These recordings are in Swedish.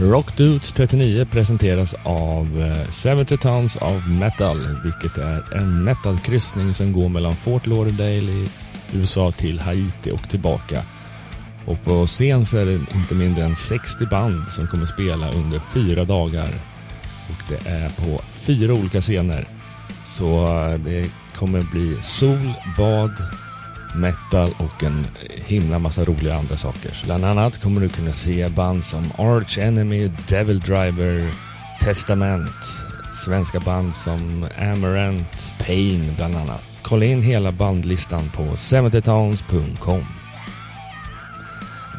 Rockdudes 39 presenteras av eh, 70 Tons of Metal, vilket är en metalkryssning som går mellan Fort Lauderdale i USA till Haiti och tillbaka. Och på scen så är det inte mindre än 60 band som kommer spela under fyra dagar. Och det är på fyra olika scener. Så eh, det kommer bli sol, bad, metal och en himla massa roliga andra saker. Bland annat kommer du kunna se band som Arch Enemy, Devil Driver, Testament, svenska band som Amarant, Pain bland annat. Kolla in hela bandlistan på 70towns.com.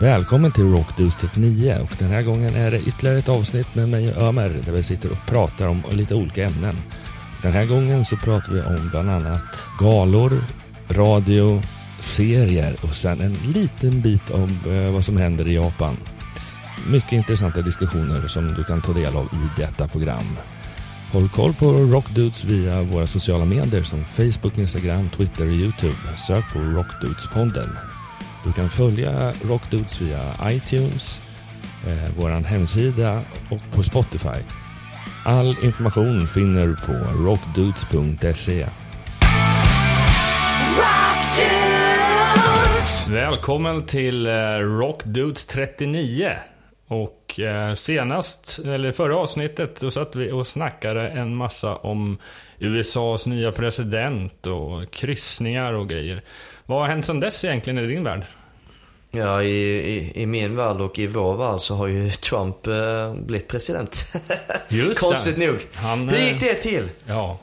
Välkommen till Rockdudes 39 och den här gången är det ytterligare ett avsnitt med mig och Ömer där vi sitter och pratar om lite olika ämnen. Den här gången så pratar vi om bland annat galor, radio, serier och sen en liten bit om eh, vad som händer i Japan. Mycket intressanta diskussioner som du kan ta del av i detta program. Håll koll på Rockdudes via våra sociala medier som Facebook, Instagram, Twitter och Youtube. Sök på Rockdudespodden. Du kan följa Rockdudes via iTunes, eh, vår hemsida och på Spotify. All information finner du på rockdudes.se. Välkommen till eh, Rockdudes 39. Och eh, senast, eller förra avsnittet, då satt vi och snackade en massa om USAs nya president och kryssningar och grejer. Vad har hänt sedan dess egentligen i din värld? Ja, i, i, i min värld och i vår värld så har ju Trump eh, blivit president. Just Konstigt det. nog. Han, Hur gick eh, det till? Ja,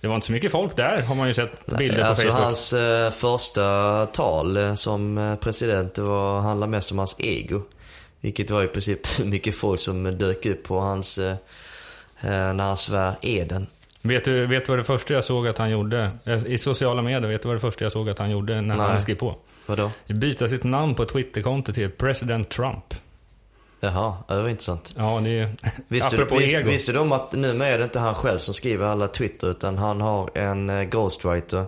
det var inte så mycket folk där har man ju sett bilder på alltså Facebook. hans eh, första tal eh, som eh, president, var, handlade mest om hans ego. Vilket var i princip mycket folk som dök upp på hans, eh, eh, när han svär eden. Vet du, vet du vad det första jag såg att han gjorde? I sociala medier, vet du vad det första jag såg att han gjorde när Nej. han skrev på? Vadå? Byta sitt namn på Twitterkonto till President Trump. Jaha, ja, det var intressant. Ja, är Visste, du, vis, ego. visste du om att numera är det inte han själv som skriver alla Twitter utan han har en eh, ghostwriter.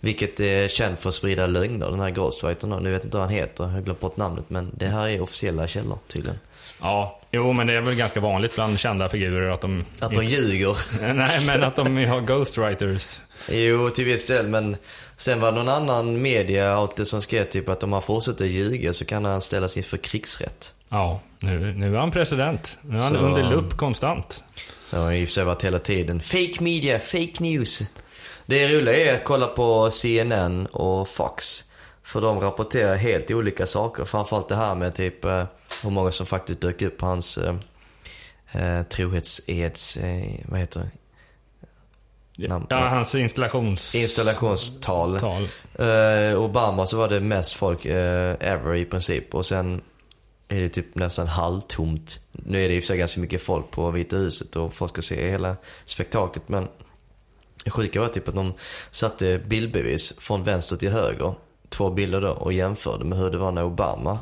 Vilket är känd för att sprida lögner, den här ghostwritern. Nu vet inte vad han heter, jag har glömt bort namnet. Men det här är officiella källor tydligen. Ja, jo men det är väl ganga vanligt bland kända figurer att de... Att de ljuger. Nej, men att de har ghostwriters. jo, till viss del men sen var det någon annan media som skrev typ att om han fortsätter ljuga så kan han ställas inför krigsrätt. Ja, nu, nu är han president. Nu är han Så- under lupp konstant. Det har i och för sig varit hela tiden. Fake media, fake news. Det roliga är att kolla på CNN och Fox. För de rapporterar helt olika saker. Framförallt det här med typ eh, hur många som faktiskt dök upp på hans eh, eh, trohetseds, eh, vad heter det? Namn- Ja, hans installations... Installationstal. Tal. Eh, Obama så var det mest folk eh, ever i princip. Och sen är det typ nästan halvtomt. Nu är det i och för sig ganska mycket folk på Vita huset och folk ska se hela spektaklet. Men det sjuka var typ att de satte bildbevis från vänster till höger. Två bilder då och jämförde med hur det var när Obama.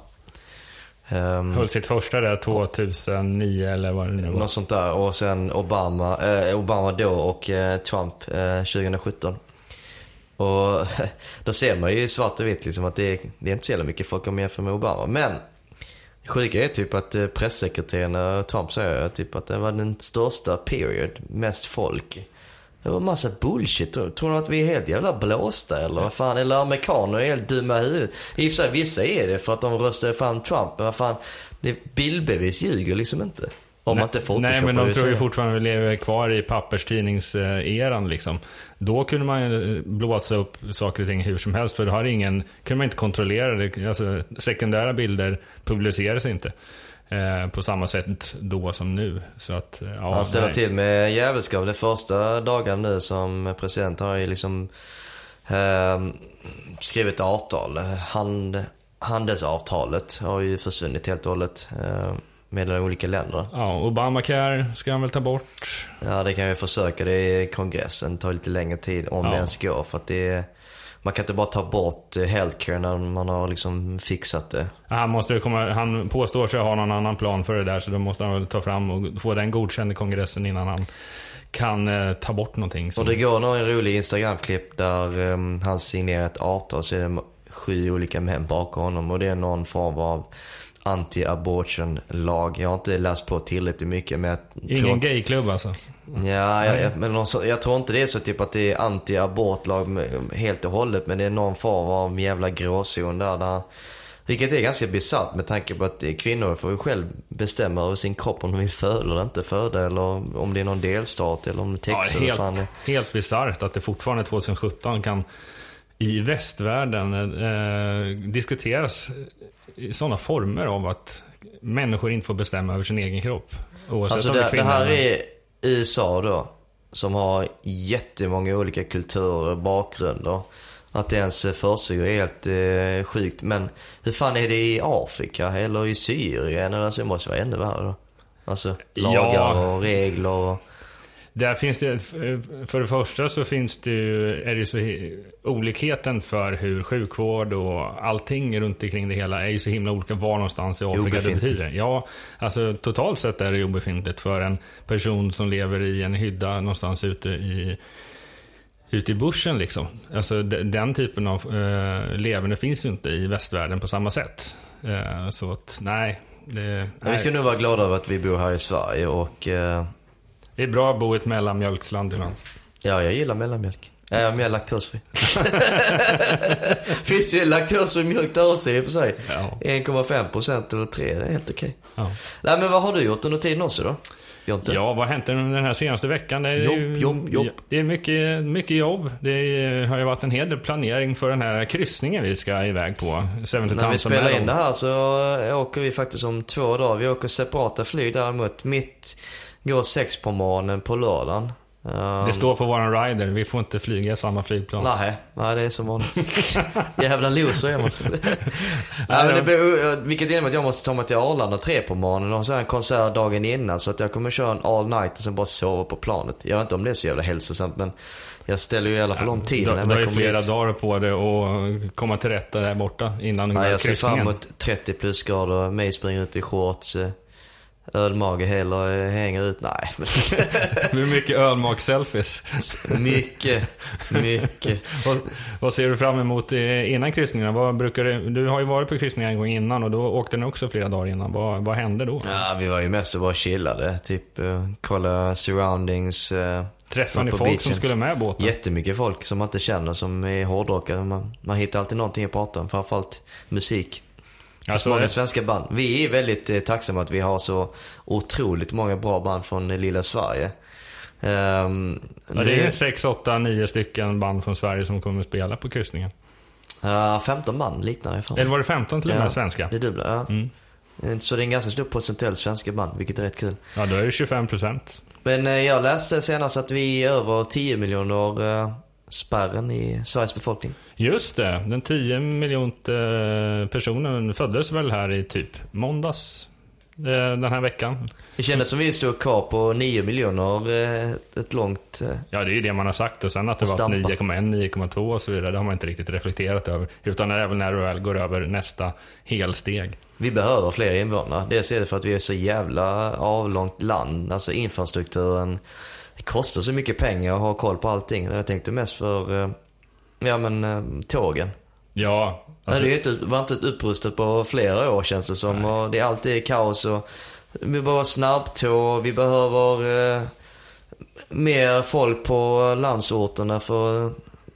Ehm, Höll sitt första där 2009 eller vad det nu var. något sånt där. Och sen Obama, eh, Obama då och eh, Trump eh, 2017. Och då ser man ju svart och vitt liksom att det är, det är inte så jävla mycket folk om jämför med Obama. Men det sjuka är typ att eh, pressekreteraren Trump säger typ att det var den största period, mest folk. Det var massa bullshit. Tror ni att vi är helt jävla blåsta eller vad fan? Eller amerikaner är helt dumma i huvudet. I och för sig vissa är det för att de röstade fram Trump. Men vad fan, det bildbevis ljuger liksom inte. Om man inte Nej, photoshoppar men de tror ju fortfarande vi lever kvar i papperstidningseran liksom. Då kunde man ju blåsa upp saker och ting hur som helst, för då har ingen, kunde man inte kontrollera det. Alltså, sekundära bilder publiceras inte eh, på samma sätt då som nu. Så att, eh, ja, Han ställer nej. till med jävelskap. De första dagarna nu som president har ju liksom eh, skrivit avtal. Hand, handelsavtalet har ju försvunnit helt och hållet. Eh, med de olika länderna. Ja, Obamacare ska han väl ta bort. Ja, det kan vi försöka. Det är kongressen. Det tar lite längre tid om Ja. det ens går. För att det är, man kan inte bara ta bort eh, healthcare när man har liksom fixat det. Han, måste komma, han påstår sig ha någon annan plan för det där, så då måste han väl ta fram och få den godkänd i kongressen innan han kan eh, ta bort någonting. Som, Och det går nog en rolig Instagram-klipp där um, han signerar ett avtal så är det sju olika män bakom honom och det är någon form av anti-abortion-lag. Jag har inte läst på tillräckligt mycket men jag Ingen tror, gayklubb alltså? Ja, jag, jag, men någon, jag tror inte det är så typ att det är anti-abortlag helt och hållet men det är någon form av jävla gråzon där. där vilket är ganska bisarrt med tanke på att kvinnor får ju själv bestämma över sin kropp om de vill föda eller inte föda eller om det är någon delstat eller om det är Ja, Texas fan det helt, helt bisarrt att det fortfarande 2017 kan i västvärlden eh, diskuteras i sådana former av att människor inte får bestämma över sin egen kropp. Oavsett Alltså om det är det, här är USA då. Som har jättemånga olika kulturer och bakgrunder. Att det ens försiggår är helt eh, sjukt. Men hur fan är det i Afrika eller i Syrien? Eller alltså, det måste vara ännu värre då. Alltså Ja. lagar och regler och... Där finns det, för det första så finns det ju, är det så, olikheten för hur sjukvård och allting runt omkring det hela är ju så himla olika var någonstans i Afrika det betyder. Ja, alltså totalt sett är det obefintligt för en person som lever i en hydda någonstans ute i Ute i bushen liksom. Alltså de- den typen av eh, leverne finns ju inte i västvärlden på samma sätt. Eh, så att nej, det, nej. vi ska nog vara glada över att vi bor här i Sverige och... Eh, det är bra att bo i ett mellanmjölksland ibland. ja, jag gillar mellanmjölk. Jag är mer laktosfri. Finns ju laktosfri mjölk där också i och för sig. Ja. 1,5% eller 3, det är helt okej. Ja. Nej men vad har du gjort under tiden också då? Jonte? Ja, vad har hänt den här senaste veckan? Det är Jobb, ju- jobb, jobb. Det är mycket, mycket jobb. Det är, har ju varit en hel del planering för den här kryssningen vi ska iväg på. När vi spelar in det här så åker vi faktiskt om två dagar. Vi åker separata flyg däremot. Mitt går sex på morgonen på lördagen. Um, Det står på våran rider, vi får inte flyga i samma flygplan. Nej, nej det är som vanligt. Jävla loser är man. nej, men det blir, vilket innebär att jag måste ta mig till Arlanda tre på morgonen och så har jag en konsert dagen innan. Så att jag kommer köra en all night och sen bara sova på planet. Jag vet inte om det är så jävla hälsosamt men jag ställer ju i alla fall om tiden. Du har ju flera dit. dagar på dig att komma till rätta där borta innan Nej, jag ser fram emot 30 plusgrader, mig springer ut i shorts, eh, ölmage hela eh, hänger ut. Nej, men Hur mycket ölmaks-selfies? mycket, mycket. vad, vad ser du fram emot eh, innan kryssningarna? Vad brukar du, du har ju varit på kryssningar en gång innan och då åkte ni också flera dagar innan. Vad, vad hände då? Ja, vi var ju mest och bara chillade. Typ eh, kolla surroundings. Träffade ni folk beachen. som skulle med båten? jättemycket folk som man inte känner som är hårdrockare. Man, man hittar alltid någonting att prata om, framförallt musik. Alltså, många svenska band. Vi är väldigt eh, tacksamma att vi har så otroligt många bra band från eh, lilla Sverige. Ehm, Ja, det är 6, 8, 9 stycken band från Sverige som kommer att spela på kryssningen. Ja, 15 band liknar det fan. Eller var det 15 till och med Ja, svenska? Det är dubbla, ja. Mm. Eh, Så det är en ganska stor procentuell svenska band, vilket är rätt kul. Ja, då är det 25 procent. Men eh, jag läste senast att vi är över 10 miljoner spärren i Sveriges befolkning. Just det, den 10 miljonte eh, personen föddes väl här i typ måndags eh, den här veckan. Det kändes som vi stod kvar på 9 miljoner eh, ett långt... Ja, det är ju det man har sagt och sen att det var stampa. 9,1, 9,2 och så vidare, det har man inte riktigt reflekterat över. Utan det väl när du väl går över nästa helsteg. Vi behöver fler invånare. Dels är det för att vi är så jävla avlångt land. Alltså infrastrukturen. Det kostar så mycket pengar att ha koll på allting. Jag tänkte mest för, eh, ja men eh, tågen. Ja, Nej, alltså, det är ju inte, var inte upprustat på flera år känns det som. Och det är alltid kaos och vi behöver snabbtåg, vi behöver eh, mer folk på landsorterna för att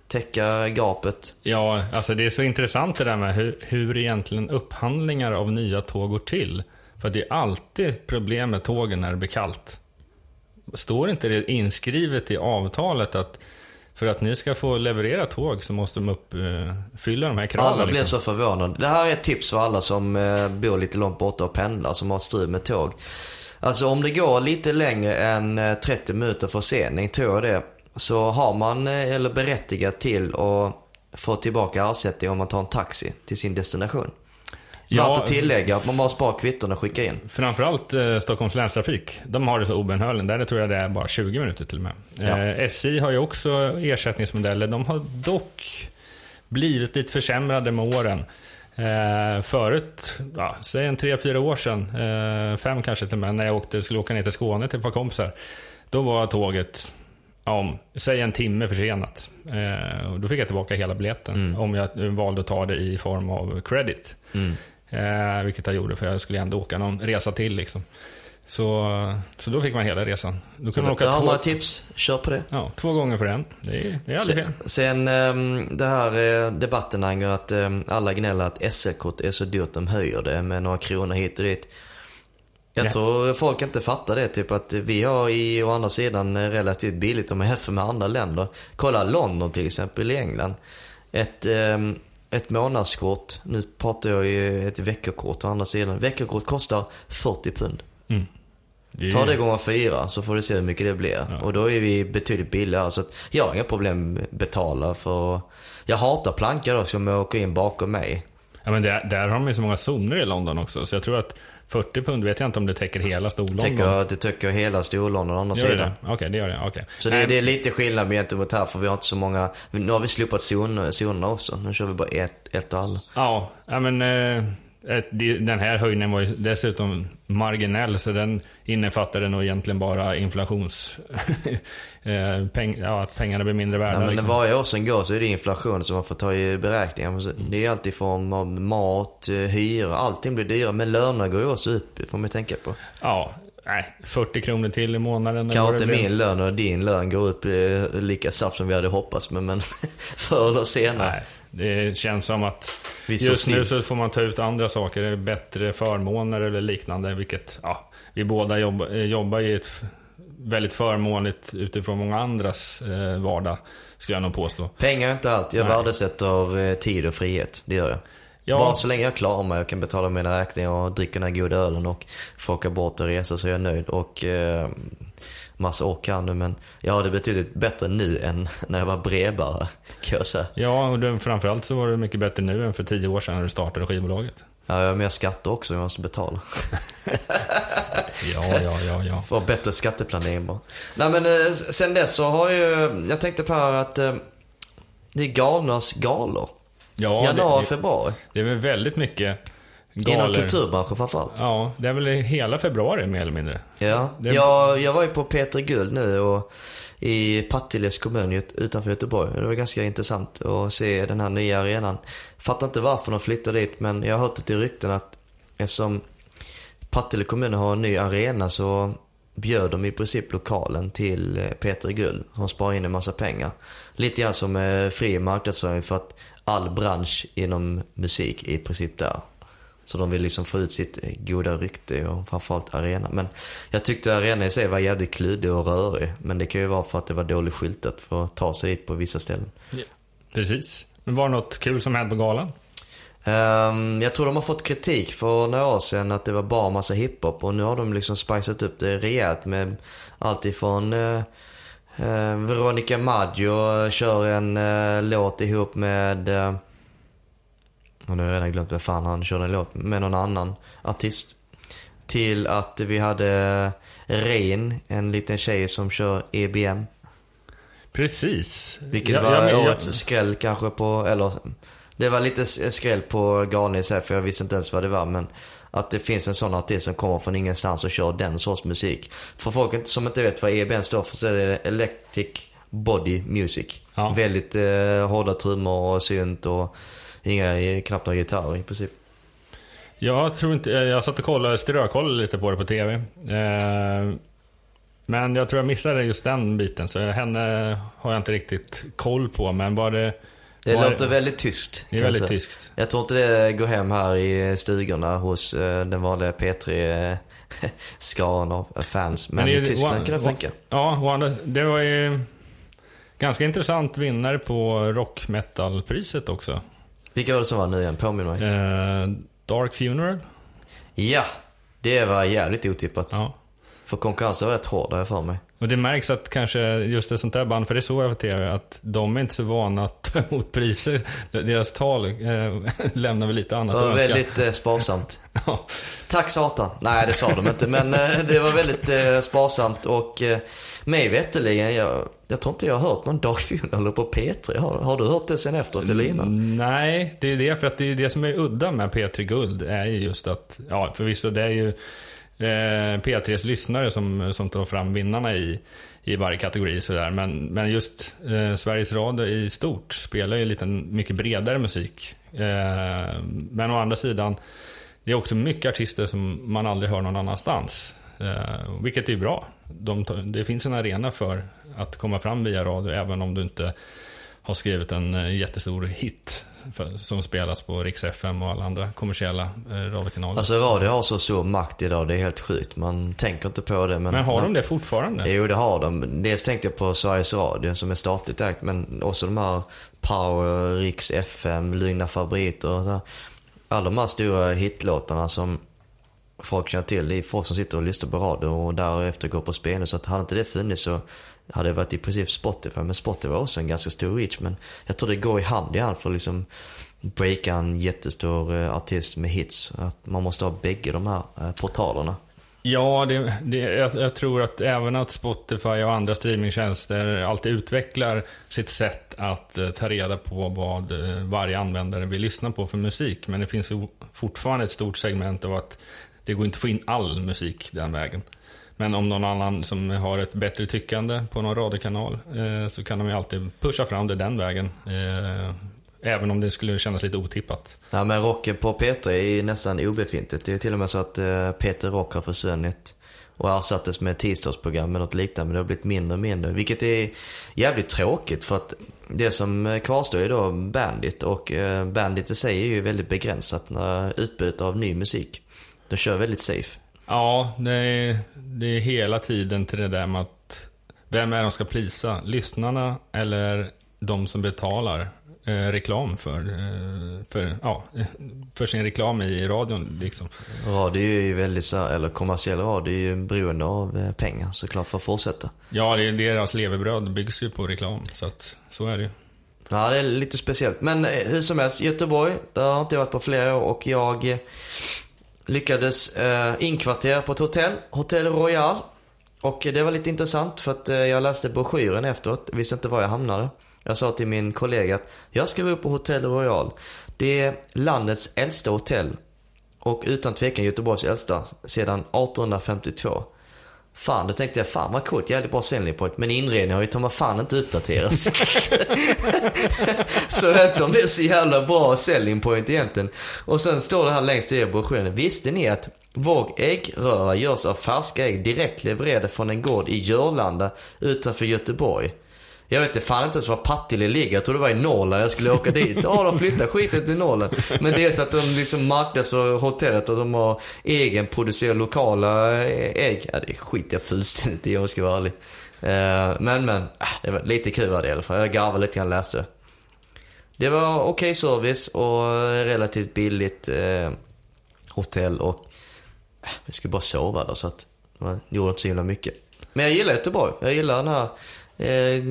täcka gapet. ja, alltså det är så intressant det där med hur, hur egentligen upphandlingar av nya tåg går till. För det är alltid problem med tågen när det blir kallt. Står inte det inskrivet i avtalet att för att ni ska få leverera tåg så måste de uppfylla de här kraven? Alla blir liksom? så förvånade. Det här är ett tips för alla som eh, bor lite långt borta och pendlar, som har strul med tåg. Alltså om det går lite längre än eh, 30 minuter försening, tror jag det, så har man, eh, eller berättigat till att få tillbaka ersättning om man tar en taxi till sin destination. Ja, Värt att tillägga att man bara sparar kvitton och skickar in. Framförallt eh, Stockholms länstrafik. De har det så obönhörligen. Där tror jag det är bara 20 minuter till och med. Ja. Eh, SJ har ju också ersättningsmodeller. De har dock blivit lite försämrade med åren. Eh, förut, ja, säg en tre, fyra år sedan, eh, fem kanske till och med, när jag åkte, skulle åka ner till Skåne till ett par kompisar. Då var tåget om, säg en timme försenat. Eh, och då fick jag tillbaka hela biljetten. Mm. Om jag valde att ta det i form av credit. Eh, vilket jag gjorde för jag skulle ändå åka någon resa till liksom. Så, så då fick man hela resan. Då kunde man åka två, man tips, kör på det. ja, två gånger för en. Det är, det är aldrig fel. Sen, ehm, det här eh, debatten angående att ehm, alla gnäller att SL-kort är så dyrt, de höjer det med några kronor hit och dit. Jag Ja. tror folk inte fattar det, typ att vi har i å andra sidan eh, relativt billigt om man jämför med andra länder. Kolla London till exempel i England. Ett, ehm, ett månadskort, nu pratar jag ju ett veckokort å andra sidan. Veckokort kostar 40 pund. Det är Ta det gånger fyra så får du se hur mycket det blir. Ja. Och då är vi betydligt billigare. Så jag har inga problem att betala för... Jag hatar plankor då som åker in bakom mig. Ja, men där, där har de ju så många zoner i London också. Så jag tror att 40 pund vet jag inte om det täcker hela Storlondon. Täcker, det täcker hela Storlondon å andra Gör sidan. Okej, det gör det. Okej. Så det, det är lite skillnad gentemot här för vi har inte så många... Nu har vi slopat zoner, zonerna också. Nu kör vi bara ett, ett och alla. Ja, men eh, den här höjningen var ju dessutom marginell, så den innefattade nog egentligen bara inflations... eh, peng, ja, att pengarna blir mindre värda. Ja, men liksom. varje år som går så är det inflation som man får ta i beräkningar. Men så- Det är alltid i form av mat, eh, hyra, allting blir dyrare. Men löner går ju också upp, får man tänka på. Ja, nej, 40 kronor till i månaden. Kanske inte min lön och din lön går upp eh, lika snabbt som vi hade hoppats men, men förr eller senare. Nej, det känns som att just nu så får man ta ut andra saker, bättre förmåner eller liknande, vilket, ja, vi båda jobba, eh, jobbar i ett väldigt förmånligt utifrån många andras eh, vardag, skulle jag nog påstå. Pengar är inte allt. Jag Nej. värdesätter eh, tid och frihet. Det gör jag. Ja, Bara så länge jag klarar mig och kan betala mina räkningar och dricka den här goda ölen och få åka bort och resa så är jag nöjd. Och eh, massa år kan nu men jag har det betydligt bättre nu än när jag var brevbärare kan jag säga. ja och det, framförallt så var det mycket bättre nu än för tio år sedan när du startade skivbolaget. Ja, jag har mer skatter också jag måste betala. Ja, ja, ja, ja. För bättre skatteplanering bara. Nej men eh, sen dess så har ju, jag tänkte på här att eh, det är galnas galor. ja Januari, det, februari. det är väl väldigt mycket Inom kulturbranschen framförallt. Ja, det är väl hela februari mer eller mindre. Ja. Det- Jag, jag var ju på Peter Guld nu och i Partille's kommun ut- utanför Göteborg. Det var ganska intressant att se den här nya arenan. Fattar inte varför de flyttade dit men jag har hört det i rykten att eftersom Partille kommun har en ny arena så bjöd de i princip lokalen till eh, Peter Guld som sparar in en massa pengar. Lite grann som eh, fri marknadsföring för att all bransch inom musik är i princip där. Så de vill liksom få ut sitt eh, goda rykte och framförallt arena. Men jag tyckte arenan i sig var jävligt kluddig och rörig. Men det kan ju vara för att det var dåligt skyltat för att ta sig dit på vissa ställen. Precis. Men var det något kul som hände på galan? Ehm, jag tror de har fått kritik för några år sedan att det var bara massa hiphop och nu har de liksom spicat upp det rejält med allt ifrån uh, Veronica Maggio kör en eh, låt ihop med uh, och nu har jag redan glömt vad fan han körde en låt med någon annan artist. Till att vi hade Rein, en liten tjej som kör EBM. Precis. Vilket Jag- var jag- jag- årets skräll kanske på, eller det var lite skräll på Galnis här för jag visste inte ens vad det var men att det finns en sån artist som kommer från ingenstans och kör den sorts musik. För folk som inte vet vad EBM står för så är det Electric Body Music. Ja. Väldigt eh, hårda trummor och synt och inga, knappt några gitarrer i princip. Jag tror inte, jag satt och kollade, strökollade lite på det på TV. Eh, men jag tror jag missade just den biten, så henne har jag inte riktigt koll på. Men var det... Det var låter väldigt tyst. Det är väldigt tyskt. Jag tror inte det går hem här i stugorna hos eh, den vanliga P3-skaran av fans. Men, är- i Tyskland kan det funka. Ja, andra, det var ju ganska intressant vinnare på rock metal-priset också. Vilka var det som var nu igen? Påminn mig. Eh, Dark Funeral. Ja, det var jävligt otippat. Ja. För konkurrensen var rätt hård har jag för mig. Och det märks att kanske just ett sånt där band, för det såg jag på TV, att de är inte så vana att ta emot priser. Deras tal eh, lämnar väl lite annat Det var önska. väldigt eh, sparsamt. Ja. Tack satan. Nej, det sa de inte. Men eh, det var väldigt eh, sparsamt och eh, mig veterligen, jag, jag tror inte jag har hört någon Dark Funeral på P3. Har, har du hört det sen efteråt eller innan? Mm, nej, det är det. För att det är det som är udda med P3 Guld är ju just att, ja förvisso det är ju eh, P3s lyssnare som, som tar fram vinnarna i, i varje kategori. Sådär. Men, men just eh, Sveriges Radio i stort spelar ju lite mycket bredare musik. Eh, men å andra sidan, det är också mycket artister som man aldrig hör någon annanstans. Eh, vilket är bra. De, det finns en arena för att komma fram via radio, även om du inte har skrivit en eh, jättestor hit för, som spelas på Rix FM och alla andra kommersiella eh, radiokanaler. Alltså radio har så stor makt idag, det är helt sjukt. Man tänker inte på det. Men, men har de det fortfarande? Jo, det har de. Dels tänkte jag på Sveriges Radio som är statligt ägt, men också de här Power, Rix FM, Lugna Favoriter och så. Alla de här stora hitlåtarna som folk känner till. Det är folk som sitter och lyssnar på radio och därefter går på spelning. Så att hade inte det funnits så hade det varit i princip Spotify. Men Spotify var också en ganska stor reach. Men jag tror det går i hand i hand för att liksom breaka en jättestor eh, artist med hits. Att man måste ha bägge de här eh, portalerna. Ja, det, det, jag, jag, tror att även att Spotify och andra streamingtjänster alltid utvecklar sitt sätt att eh, ta reda på vad eh, varje användare vill lyssna på för musik. Men det finns fortfarande ett stort segment av att det går inte att få in all musik den vägen. Men om någon annan som har ett bättre tyckande på någon radiokanal eh, så kan de ju alltid pusha fram det den vägen. Eh, även om det skulle kännas lite otippat. Ja, men rocken på P3 är nästan obefintligt. Det är till och med så att eh, Peter Rock har försvunnit och ersattes med ett tisdagsprogram med något liknande. Men det har blivit mindre och mindre. Vilket är jävligt tråkigt för att det som eh, kvarstår är då Bandit. Och eh, Bandit i sig är ju väldigt begränsat när utbudet av ny musik. De kör väldigt safe. Ja, det är, det är hela tiden till det där med att vem är de ska plisa? Lyssnarna eller de som betalar eh, reklam för, eh, för, ja, för sin reklam i radion liksom. Radio är ju väldigt så eller kommersiell radio är ju beroende av eh, pengar såklart för att fortsätta. Ja, det är, deras levebröd byggs ju på reklam så att så är det ju. Ja, det är lite speciellt. Men eh, hur som helst, Göteborg, där har inte jag varit på flera år och jag eh, lyckades eh, inkvartera på ett hotell, Hotel Royal. Och det var lite intressant för att eh, jag läste broschyren efteråt, visste inte var jag hamnade. Jag sa till min kollega att jag ska vara på Hotel Royal. Det är landets äldsta hotell. Och utan tvekan Göteborgs äldsta sedan 1852. Fan, då tänkte jag, fan vad coolt, jävligt bra selling point. Men inredningen har ju ta fan inte uppdaterats. så jag vet inte om det är så jävla bra selling point egentligen. Och sen står det här längst i broschyren. Visste ni att vår äggröra görs av färska ägg direkt levererade från en gård i Jörlanda utanför Göteborg? Jag vet inte, fan inte ens var Partille ligger. Jag tror det var i Norrland jag skulle åka dit. Ja, de flyttar skiten till Norrland. Men dels att de liksom marknadsför hotellet och de har egenproducerade lokala eh, ägg. Ja, det skiter jag fullständigt i om jag ska vara ärlig. Eh, men, men, äh, det var lite kul var det i alla fall. Jag garvade lite grann läste. Det var okej okay service och relativt billigt eh, hotell och äh, vi skulle bara sova där så att man gjorde inte så himla mycket. Men jag gillar Göteborg. Jag gillar den här eh,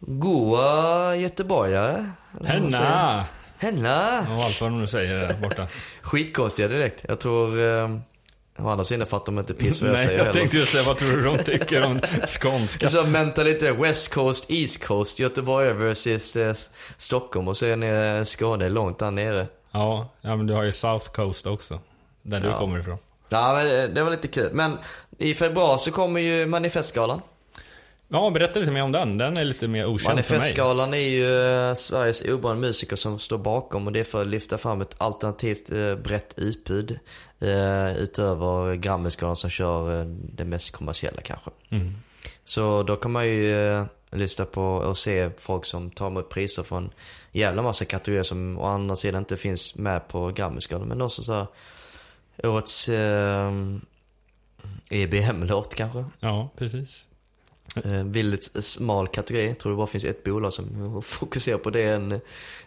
goa göteborgare. Henna! Henna! Och allt vad de nu säger där borta. Skitkonstiga direkt. Jag tror... Eh, Å andra sidan fattar de inte piss vad jag Nej, säger jag heller. tänkte just säga, vad tror du de tycker om skånska? Så mentalitet, West Coast, East Coast, Göteborg versus eh, Stockholm och sen är Skåne långt där nere. Ja, ja, men du har ju South Coast också. Där du Ja. kommer ifrån. Ja, men det, det var lite kul. Men i februari så kommer ju Manifestgalan. Ja, berätta lite mer om den. Den är lite mer okänd för mig. Är ju eh, Sveriges oberoende musiker som står bakom och det är för att lyfta fram ett alternativt eh, brett utbud. Eh, utöver Grammisgalan som kör det mest kommersiella kanske. Mm. Så då kan man ju lyssna på och se folk som tar emot priser från jävla massa kategorier som å andra sidan inte finns med på Grammisgalan. Men också så här, årets eh, EBM-låt kanske. Ja, precis. Eh, väldigt smal kategori. Jag tror det bara finns ett bolag som fokuserar på den,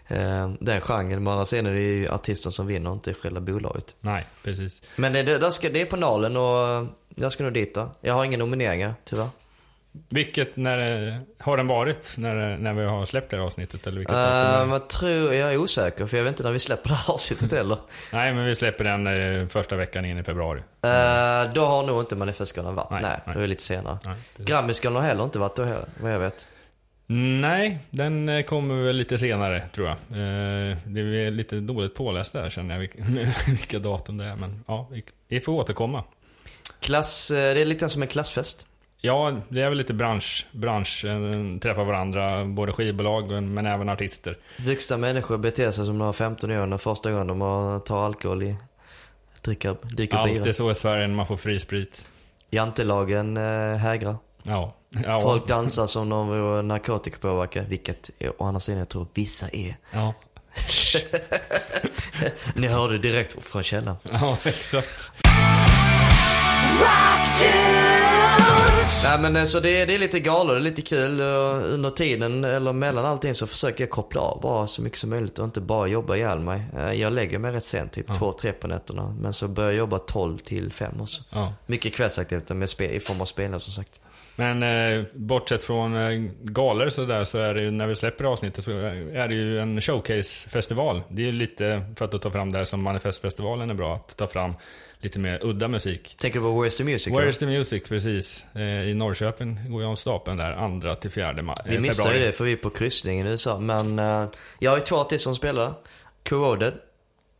eh, den genren. Men annars sen är det ju artisten som vinner, inte själva bolaget. Nej, precis. Men det, det, där ska, det är på Nalen och jag ska nog dit då. Jag har inga nomineringar, tyvärr. Vilket, när, har den varit när, när vi har släppt det här avsnittet? Eller vilket Uh, det? jag tror, jag är osäker för jag vet inte när vi släpper det här avsnittet heller. Nej, men vi släpper den eh, första veckan in i februari. Uh, då har nog inte Manifestgalan varit. Nej, Nej, nej. det är lite senare. Grammisgalan har heller inte varit då heller, vad jag vet. Nej, den eh, kommer väl lite senare tror jag. Eh, Det är lite dåligt påläst där känner jag vilka, datum det är. Men ja, vi, får återkomma. Klass, eh, det är lite som en klassfest. Ja, det är väl lite bransch, bransch, eh, träffa varandra, både skivbolag men även artister. Vuxna människor beter sig som de var 15 år när första gången de har tar alkohol i, dricker, dricker Allt är bira. så i Sverige när man får fri sprit. Jantelagen eh, hägrar. Ja. ja. Folk dansar som de vore narkotikapåverkade, vilket är, å andra sidan jag tror vissa är. Ja. Ni hörde direkt från källan. ja, exakt. Nej men eh, så det, är- det är lite galet, det är lite kul. Och under tiden, eller mellan allting så försöker jag koppla av bara så mycket som möjligt och inte bara jobba ihjäl mig. Eh, Jag lägger mig rätt sent, typ två, tre på nätterna. Men så börjar jag jobba 12 till 5 också. Ja. Mycket kvällsaktiviteter med spe, i form av spelare som sagt. Men eh, bortsett från eh, galor så där så är det ju, när vi släpper avsnittet så är det ju en showcase-festival. Det är ju lite för att ta fram det här som Manifestfestivalen är bra, att ta fram lite mer udda musik. Tänker på Where's the Music? Where va? is the music, precis. Eh, I Norrköping går jag av stapeln där, andra till fjärde ma- Vi eh, missade ju februari. det för vi är på kryssningen i USA. Men eh, jag har ju två artister som spelar. Corroded.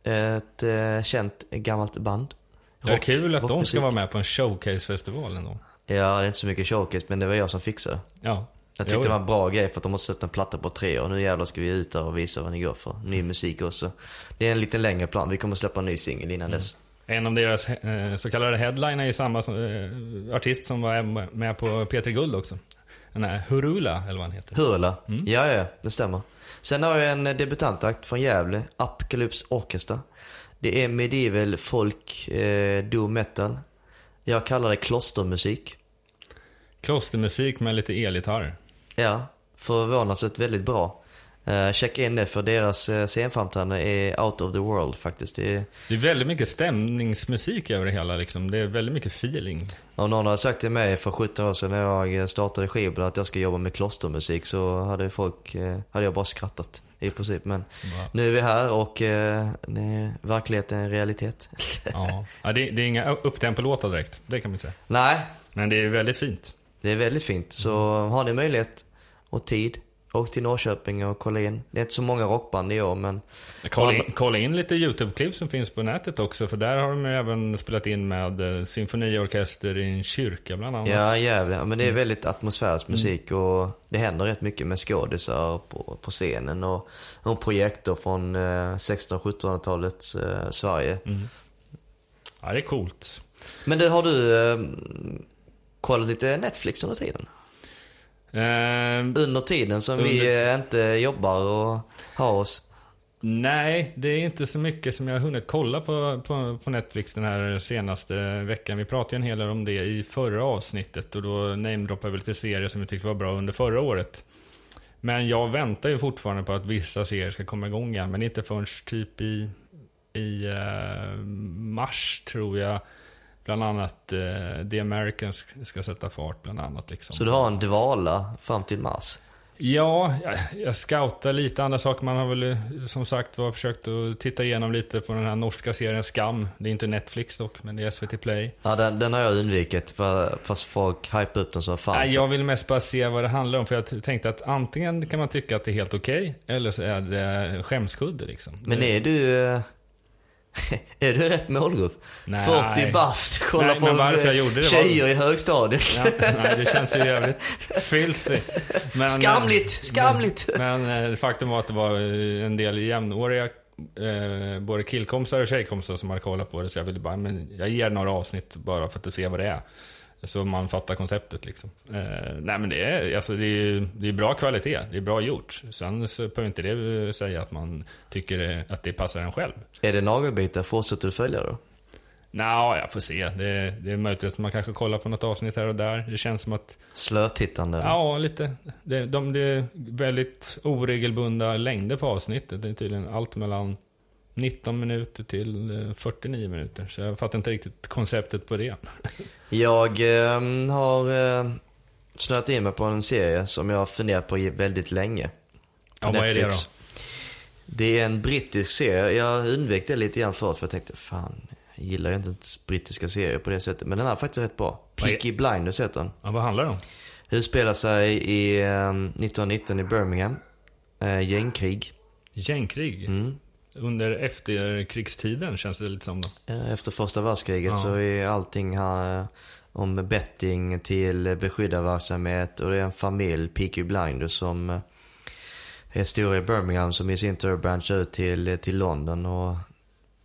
Ett känt gammalt band. Det är Rock- kul att de ska vara med på en showcase-festival ändå. Ja, det är inte så mycket showcase, men det var jag som fixade. Ja. Jag tyckte Jo, det var en bra grej för att de har sett en platta på tre år. Nu jävlar ska vi ut där och visa vad ni går för. Ny musik också. Det är en lite längre plan. Vi kommer släppa en ny singel innan dess. En av deras eh, så kallade headline är ju samma som, eh, artist som var med på P3 Guld också. Den här Hurula, eller vad han heter. Hurla. Ja, ja, det stämmer. Sen har jag en debutantakt från Gävle. Apocalypse Orchestra. Det är medieval folk, eh, doom metal. Jag kallar det klostermusik. Klostermusik med lite elgitarr. Ja, förvånansvärt väldigt bra. Uh, checka in det för deras uh, scenframträdande är out of the world faktiskt. Det är, Det är väldigt mycket stämningsmusik över det hela liksom. Det är väldigt mycket feeling. om någon hade sagt till mig för 17 år sedan när jag eh, startade skivbolag att jag ska jobba med klostermusik så hade folk, eh, hade jag bara skrattat i princip. Men Bara, nu är vi här och nej, verkligheten är en realitet. ja. ja det, det är inga upptempo-låtar direkt, det kan man inte säga. nej, Men det är väldigt fint. det är väldigt fint. Så har ni möjlighet och tid, åk till Norrköping och kolla in. Det är inte så många rockband i år men Kolla in, kolla in lite YouTube-klipp som finns på nätet också, för där har de ju även spelat in med eh, symfoniorkester i en kyrka bland annat. Ja, jävlar. Men det är väldigt atmosfärisk musik och det händer rätt mycket med skådisar på, på scenen och, och projektor från eh, 1600-1700-talets eh, Sverige. Ja, det är coolt. Men du, har du eh, kollat lite Netflix under tiden? Eh, Under tiden som Under- vi inte jobbar och har oss? nej, det är inte så mycket som jag har hunnit kolla på, på, på Netflix den här senaste veckan. Vi pratade ju en hel del om det i förra avsnittet och då namedroppade vi lite serier som vi tyckte var bra under förra året. Men jag väntar ju fortfarande på att vissa serier ska komma igång igen, men inte förrän typ i, i eh, mars tror jag. Bland annat eh, The Americans ska sätta fart bland annat. Liksom. Så du har en dvala fram till mars? Ja, jag, jag scoutar lite andra saker. Man har väl eh, som sagt var försökt att titta igenom lite på den här norska serien Skam. Det är inte Netflix dock, men det är SVT Play. Ja, den, den har jag undvikit för, fast folk hypar upp den som fan. Nej, jag vill mest bara se vad det handlar om. För jag tänkte att antingen kan man tycka att det är helt okej, eller så är det skämskudde liksom. Men är du... eh, är du rätt målgrupp? Nej. 40 bast, kolla Nej, på men varför jag gjorde det var- tjejer i högstadiet. Ja, nej, det känns ju jävligt filthy. Men, Skamligt, skamligt! Men eh, faktum var att det var eh, en del jämnåriga eh, både killkompisar och tjejkompisar som hade kollat på det. Så jag ville bara, men jag ger några avsnitt bara för att se vad det är. Så man fattar konceptet liksom. Eh, nej men det är, alltså, det är, det är bra kvalitet, det är bra gjort. Sen så behöver inte det säga att man tycker att det passar en själv. Är det nagelbitar, fortsätter du följa då? Nå, jag får se. Det, det är möjligt att man kanske kollar på något avsnitt här och där. Det känns som att Slötittande? Ja, lite. Det, de, det är väldigt oregelbundna längder på avsnittet. Det är tydligen allt mellan 19 minuter till eh, 49 minuter. Så jag fattar inte riktigt konceptet på det. Jag eh, har eh, snöat in mig på en serie som jag har funderat på väldigt länge. På Ja, vad är det då? Det är en brittisk serie. Jag undvek det lite grann förut för jag tänkte, fan, jag gillar ju inte brittiska serier på det sättet. Men den är faktiskt rätt bra. Peaky Blinders heter den. Ja, vad handlar det om? Utspelar sig i eh, 1919 i Birmingham. Eh, gängkrig. Gängkrig? Mm. Under efterkrigstiden känns det lite som då. Eh, Efter första världskriget Ja. så är allting här eh, om betting till beskyddarverksamhet och det är en familj, Peaky Blinders, som eh, är stora i Birmingham som i sin tur branchar ut till, till London och,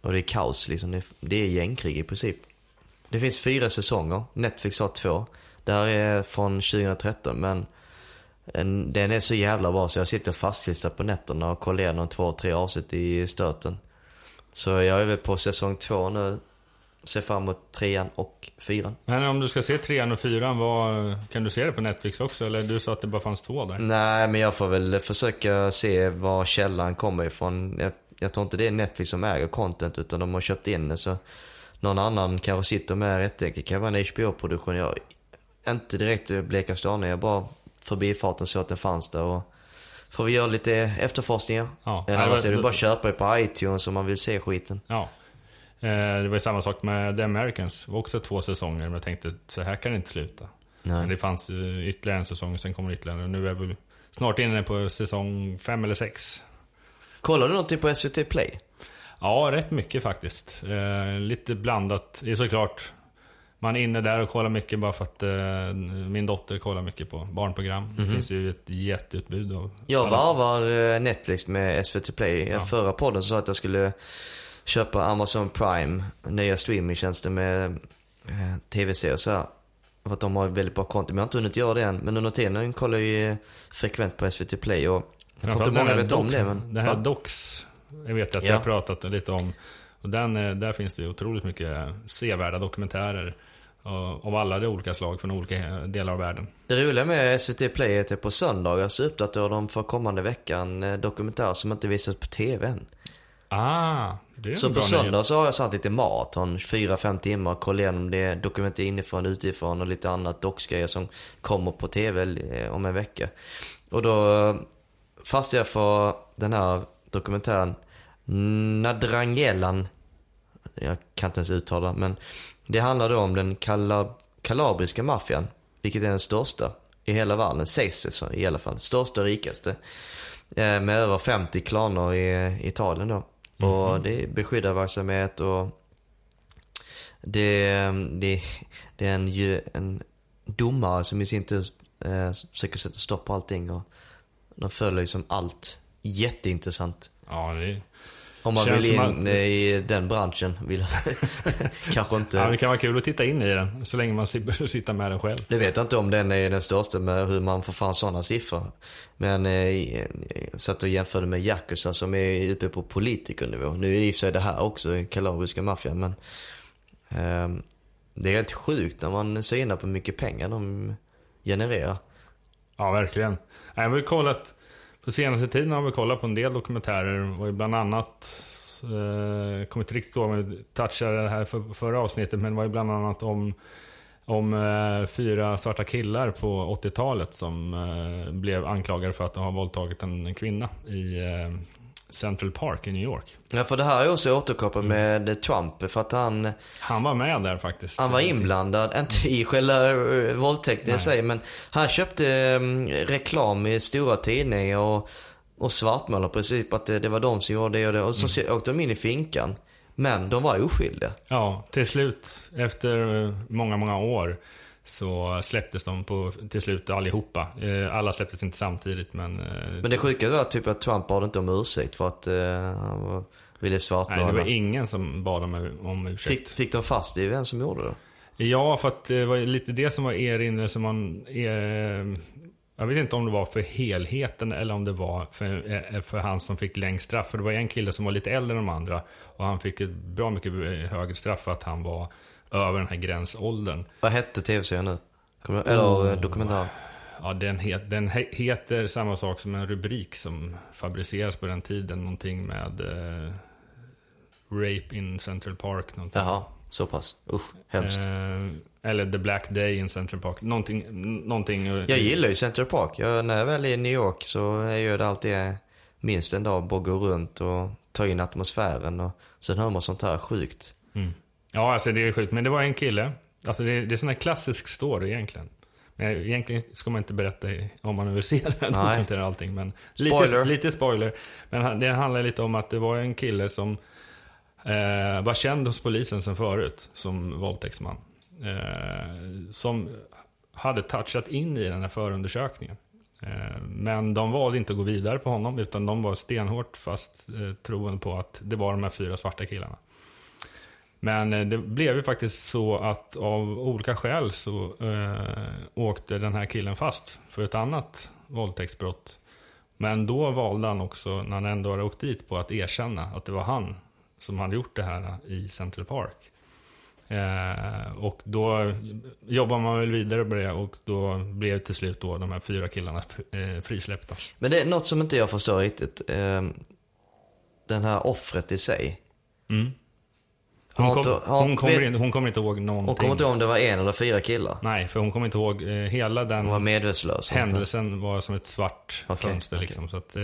och det är kaos liksom. Det, det är gängkrig i princip. Det finns fyra säsonger, Netflix har två. Det här är från 2013 men en, den är så jävla bra så jag sitter fastklistrad på nätterna och kollar igenom två, tre avsnitt i stöten. Så jag är väl på säsong två nu. Ser fram emot trean och fyran. Men om du ska se trean och fyran, vad, kan du se det på Netflix också? Eller du sa att det bara fanns två där? Nej, men jag får väl försöka se var källan kommer ifrån. Jag, jag tror inte det är Netflix som äger content utan de har köpt in det så någon annan kanske sitter med rättigheter. Det kan vara en HBO-produktion. Jag inte direkt blekaste aning. Jag bara förbifarten så att den fanns där och får vi göra lite efterforskningar. Ja. Eller annars är det bara att köpa det på iTunes om man vill se skiten. Ja. Eh, det var ju samma sak med The Americans. Det var också två säsonger, men jag tänkte så här kan det inte sluta. Men Nej. det fanns ytterligare en säsong, och sen kommer ytterligare. Och Nu är vi snart inne på säsong fem eller sex. Kollar du någonting på SVT Play? Ja, rätt mycket faktiskt. Eh, lite blandat. Det är såklart, man är inne där och kollar mycket bara för att eh, min dotter kollar mycket på barnprogram. Det finns ju ett jätteutbud av... Jag varvar eh, Netflix med SVT Play. Ja. Förra podden så sa jag att jag skulle köpa Amazon Prime, nya streamingtjänster med eh, tv-serier och så här. För att de har väldigt bra content. Men jag har inte hunnit göra det än. Men under tiden kollar jag ju frekvent på SVT Play och jag tror inte många vet om det men... Den här Va? Docs, jag vet att Ja. jag har pratat lite om. Och den, eh, där finns det otroligt mycket sevärda dokumentärer. Eh, Av alla de olika slag från olika delar av världen. Det roliga med SVT Play är att det på söndagar så uppdaterar de för kommande veckan eh, dokumentärer som inte visas på TV än. Ah, det är Så på söndag så har jag satt lite maraton, 4-5 timmar, kolla igenom det, dokument inifrån, utifrån och lite annat docksgrejer som kommer på TV eh, om en vecka. Och då eh, fastnade jag för den här dokumentären Nadrangelan. Jag kan inte ens uttala men det handlar då om den kala, kalabriska maffian, vilket är den största i hela världen, sägs det så, i alla fall. Största och rikaste. Eh, Med över 50 klaner i Italien då. Och det är beskyddarverksamhet och det, det, det är en, en domare som i sin tur eh, försöker sätta stopp på allting och de följer liksom allt. Jätteintressant. Ja, det, är- Om man Känns vill in att- i den branschen. Vill, kanske inte. ja, det kan vara kul att titta in i den. Så länge man slipper sitta med den själv. Det vet jag inte om den är den största med hur man får fram sådana siffror. Men eh, satt och jämförde med Yakuza som är uppe på politikernivå. Nu är i och för sig det här också kalabriska maffian men ehm, det är helt sjukt när man ser in på hur mycket pengar de genererar. Ja, verkligen. Jag har väl kollat, på senaste tiden har vi kollat på en del dokumentärer och bland annat, eh, jag kommer inte riktigt ihåg om vi touchade det här för, förra avsnittet, men det var ju bland annat om, om eh, fyra svarta killar på 80-talet som eh, blev anklagade för att ha våldtagit en kvinna i eh, Central Park i New York. Ja för det här är också återkopplat med Trump för att han Han var med där faktiskt. Han var inblandad, inte i själva eh, våldtäkten i sig, men han köpte eh, reklam i stora tidningar och, och svartmålade i princip att det, det var de som gjorde det och det. Och så Mm. åkte de in i finkan. Men de var oskyldiga. Ja, till slut, efter eh, många, många år, så släpptes de på, till slut allihopa. Eh, Alla släpptes inte samtidigt, men... eh, Men det sjuka var typ att Trump bad inte om ursäkt för att eh, han ville Nej, svartmåla. det var ingen som bad om, om ursäkt. fick, fick de fast det? Vem som gjorde det? Ja, för att det var lite det som var erinrelse som man... Eh, jag vet inte om det var för helheten eller om det var för, eh, för han som fick längst straff. För det var en kille som var lite äldre än de andra. Och han fick ett bra mycket eh, högre straff för att han var över den här gränsåldern. Vad hette tv-serien nu? Eller Oh. eh, dokumentär? Ja, den, het, den he, heter samma sak som en rubrik som fabriceras på den tiden. Någonting med eh, Rape in Central Park. Någonting. Jaha, så pass. Usch, hemskt. Eh, eller The Black Day in Central Park. Någonting. någonting Jag gillar ju Central Park. Jag, när jag väl är i New York så är jag det alltid minst en dag bara gå runt och ta in atmosfären och sen hör man sånt här sjukt. Mm. Ja, alltså det är sjukt. Men det var en kille. Alltså det, det är sån här klassisk story egentligen. Men egentligen ska man inte berätta om man vill se den Nej. dokumentären och allting. Men lite, Spoiler. lite spoiler. Men det handlar lite om att det var en kille som eh, var känd hos polisen sen förut som våldtäktsman. Eh, som hade touchat in i den här förundersökningen. Eh, men de valde inte att gå vidare på honom utan de var stenhårt fast eh, troende på att det var de här fyra svarta killarna. Men eh, det blev ju faktiskt så att av olika skäl så eh, åkte den här killen fast för ett annat våldtäktsbrott. Men då valde han också, när han ändå hade åkt dit, på att erkänna att det var han som hade gjort det här i Central Park. Eh, och då jobbar man väl vidare på det och då blev till slut då de här fyra killarna eh, frisläppta. Men det är något som inte jag förstår riktigt. Ehm, Den här offret i sig. Mm. Hon, kom, hon, kommer inte, hon kommer inte ihåg någonting. Hon kommer inte ihåg om det var en eller fyra killar. Nej, för hon kommer inte ihåg eh, hela den Hon var medvetslös. händelsen var som ett svart Okej, fönster liksom. Så att, eh,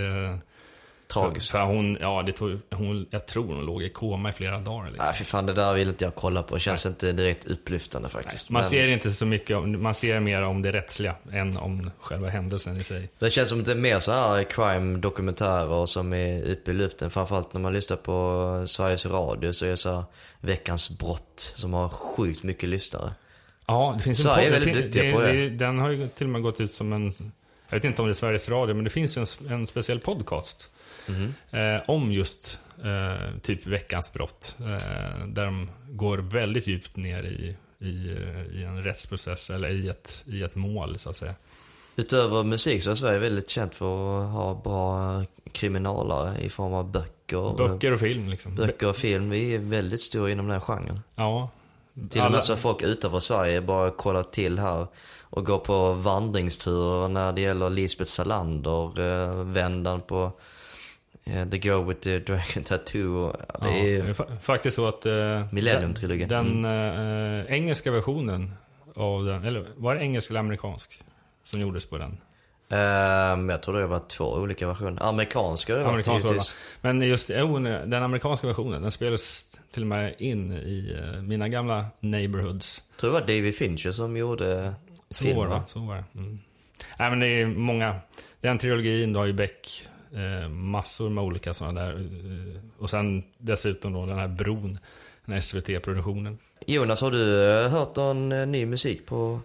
Tragiskt. För, för hon, ja, det tog, hon, jag tror hon låg i koma i flera dagar. Liksom. Nej, för fan, det där vill inte jag kolla på. Det känns inte direkt upplyftande faktiskt. Man Men ser inte så mycket, om, man ser mer om det rättsliga än om själva händelsen i sig. Det känns som att det är mer så här crime-dokumentärer som är uppe i luften. Framförallt när man lyssnar på Sveriges Radio så är det så här Veckans brott som har sjukt mycket lyssnare. Ja, det finns Sverige en är podd- väldigt det, duktiga på det. Den har ju till och med gått ut som en, jag vet inte om det är Sveriges Radio, men det finns en, en speciell podcast. Eh, om just eh, typ veckans brott. Eh, där de går väldigt djupt ner i, i, i en rättsprocess eller i ett, i ett mål så att säga. Utöver musik så är Sverige väldigt känt för att ha bra kriminalare i form av böcker. Böcker och film liksom. Böcker och film. Vi är väldigt stora inom den här genren. Ja. Till och med så har folk utanför Sverige bara kollat till här och går på vandringsturer när det gäller Lisbeth Salander, vändan på The Girl with the Dragon Tattoo. Ja, Ja, det är, det är fa- faktiskt så att... Eh, Millennium-trilogin. Den eh, engelska versionen av den, eller var det engelsk eller amerikansk? Som gjordes på den. ehm, jag tror det var två olika versioner. Amerikanska har det varit Amerikansk var. Men just jo, den amerikanska versionen, den spelades till och med in i eh, mina gamla neighborhoods. Jag tror det var David Fincher som gjorde Så var det, filmen. Så var det. Mm. Nej, men det är många. Den trilogin, du har ju Beck, eh, massor med olika sådana där. Eh, och sen dessutom då den här bron, den här SVT-produktionen. Jonas, har du eh, hört någon eh, ny musik på...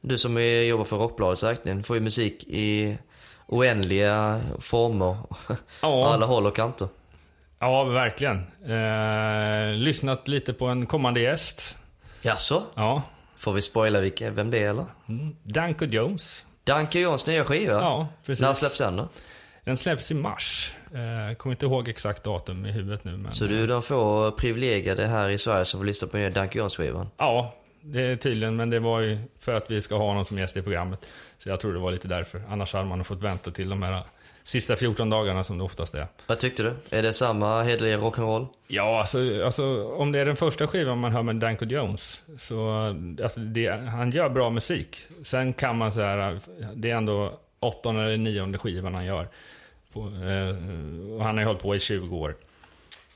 Du som är, jobbar för Rockbladets räkning får ju musik i oändliga former. Ja. Alla håll och kanter. Ja, verkligen. Eh, lyssnat lite på en kommande gäst. Jaså? Ja, Får vi spoila vilka, vem det är eller? mm. Danko Jones. Danke Johns nya skiva? Ja, precis. När släpps den då? Den släpps i mars. Eh, kommer inte ihåg exakt datum i huvudet nu. Men, Så du de få privilegierade här i Sverige som får lyssna på nya Danke Johns skivan? Ja, det är tydligen. Men det var ju för att vi ska ha någon som gäst i programmet. Så jag tror det var lite därför. Annars hade man fått vänta till de här sista 14 dagarna som det oftast är. Vad tyckte du? Är det samma hederliga rock'n'roll? Ja, alltså, alltså om det är den första skivan man hör med Danko Jones. Så alltså, det, han gör bra musik. Sen kan man säga det är ändå åttonde eller nionde skivan han gör. På, eh, han har ju hållit på i 20 år.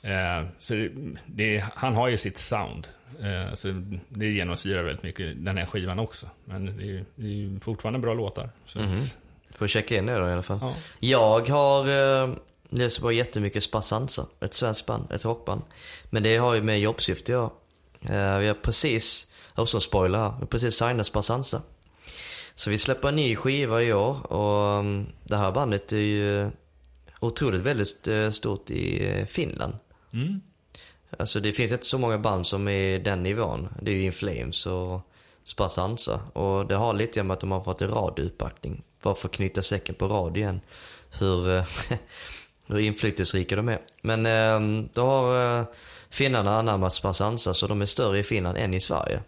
Eh, så det, det, han har ju sitt sound. Eh, så det genomsyrar väldigt mycket den här skivan också. Men det är, det är ju fortfarande bra låtar. Så, Mhm. Får checka in det då i alla fall. ja. Jag har eh, lyssnat på jättemycket Spassanza, ett svenskt band, ett rockband. Men det har ju med jobbsyfte att göra. Eh, Vi har precis, och som spoiler här, vi har precis signat Spassanza. Så vi släpper en ny skiva i år och mm, det här bandet är ju otroligt väldigt eh, stort i eh, Finland. Mm. Alltså det finns inte så många band som är den nivån. Det är ju In Flames och Spassanza. Och det har lite med att de har fått en radiouppbackning. Bara för att knyta säcken på radio igen. Hur, eh, hur inflytelserika de är. Men eh, då har eh, finnarna anammat Spassanza så de är större i Finland än i Sverige.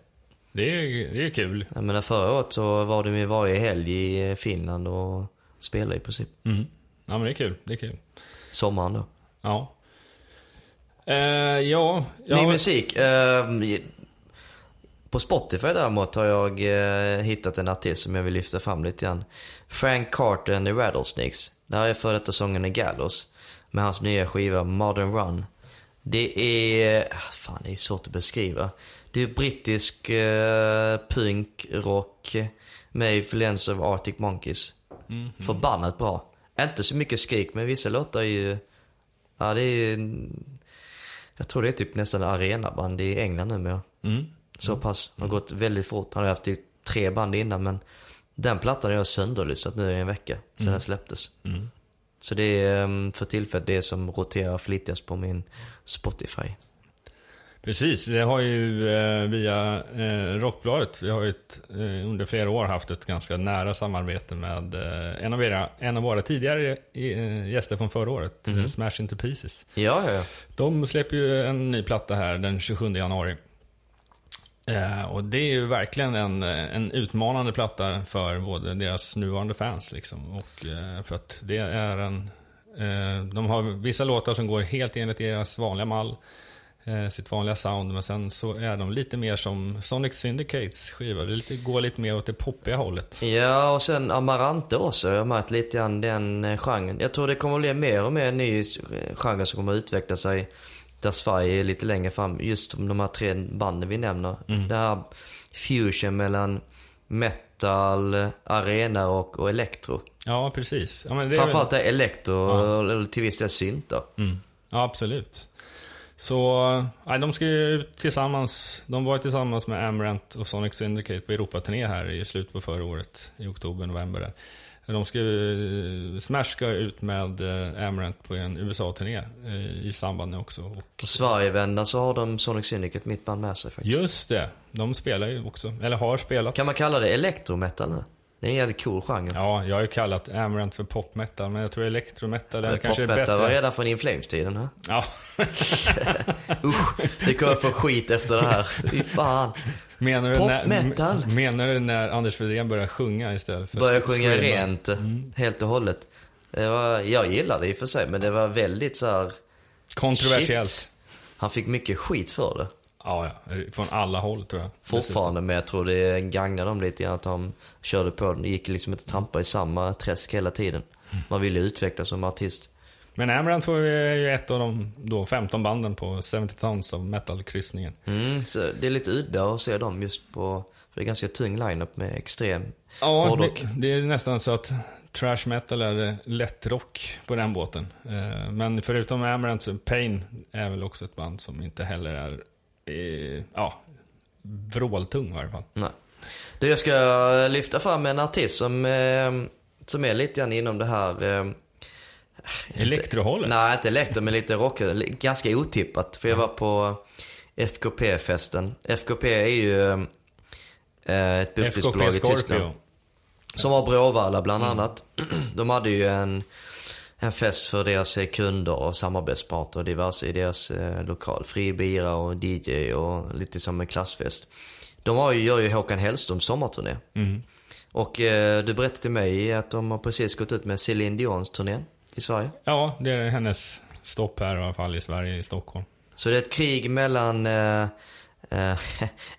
Det, är, det är kul. Jag menar förra året så var de ju varje helg i Finland och spelade i princip. Mm. Ja, men det är kul. Det är kul. Sommaren då. Ja. Eh, ja, ja. Ny musik. Eh, på Spotify däremot har jag eh, hittat en artist som jag vill lyfta fram lite grann. Frank Carter and the Rattlesnakes. Det här är för detta sången i Gallows. Med hans nya skiva Modern Run. Det är, ah, fan det är svårt att beskriva. Det är brittisk eh, punk, rock med influens av Arctic Monkeys. Förbannat bra. Inte så mycket skrik men vissa låtar är ju, ja det är, jag tror det är typ nästan arenaband i England numera. Mm. Så pass. Det har gått väldigt fort. Han har haft typ tre band innan men den plattan har jag sönderlyssnat nu i en vecka sedan den släpptes. Mm. Så det är ehm, för tillfället det som roterar flitigast på min Spotify. Precis, det har ju eh, via eh, Rockbladet, vi har ju ett, eh, under flera år haft ett ganska nära samarbete med eh, en, av era, en av våra tidigare eh, gäster från förra året, eh, Smash Into Pieces. Ja, ja, ja. De släpper ju en ny platta här den 27 januari. Och det är ju verkligen en, en utmanande platta för både deras nuvarande fans liksom. Och för att det är en... De har vissa låtar som går helt enligt deras vanliga mall. Eh, sitt vanliga sound. Men sen så är de lite mer som Sonic Syndicates skiva. Det lite, går lite mer åt det poppiga hållet. Ja, och sen Amarante också. Jag har märkt lite grann den eh, genren. Jag tror det kommer bli mer och mer en ny eh, genre som kommer att utveckla sig. Där Sverige är lite längre fram. Just de här tre banden vi nämner. Det här fusion mellan metal, arena och, och elektro. Ja, precis. Ja, men det är väl- Framförallt det är elektro, eller till viss del syntar. Mm. Ja, absolut. Så, nej, de ska ju ut tillsammans. De var tillsammans med Amarant och Sonic Syndicate på Europaturné här i slutet på förra året. I oktober, november där. De ska ju, Smash ska ut med eh, Amarant på en USA-turné eh, i samband med också. Och, På Sverigevändan så har de Sonic Syndicate, mitt band med sig faktiskt. just det, de spelar ju också, eller har spelat. Kan man kalla det elektrometal nu? Det är en jävligt cool genre. Ja, jag har ju kallat Amarant för popmetal, men jag tror elektrometal är kanske är Popmetal var bättre. redan från Inflames-tiden. här. Ja, Usch, det kommer få skit efter det här. Fy fan. menar du, Popmetal? när, menar du när Anders Widén börjar sjunga istället för Började sjunga rent helt och hållet. Det var, jag gillade det i och för sig, men det var väldigt så här. Kontroversiellt. Shit. Han fick mycket skit för det. Ja, ja, från alla håll tror jag. Fortfarande, men jag tror det gagnade dem lite grann att de körde på den. Det gick liksom inte att trampa i samma träsk hela tiden. Man ville utvecklas som artist. Men Amaranth var ju ett av de då 15 banden på 70 Tons av metal-kryssningen. Mm, så det är lite udda att se dem just på, för det är ganska tung line-up med extrem Ja, hårdrock. det, det är nästan så att trash metal är lättrock på den båten. Eh, Men förutom Amaranth så Pain är väl också ett band som inte heller är, eh, ja, vråltung i varje fall. Nej. Du, jag ska lyfta fram en artist som, eh, som är lite grann inom det här... Eh, Elektrohållet? nej, inte elektro, men lite rock. Ganska otippat. För jag var på FKP-festen. FKP är ju eh, ett bokningsbolag i Tyskland. Som har Bråvalla bland annat. De hade ju en, en fest för deras eh, kunder och samarbetspartner och diverse i deras eh, lokal. Fri bira och DJ och lite som en klassfest. De har ju, gör ju Håkan Hellströms sommarturné. Mm. Och eh, du berättade till mig att de har precis gått ut med Céline Dions turné i Sverige. Ja, det är hennes stopp här i alla fall i Sverige, i Stockholm. Så det är ett krig mellan eh, eh,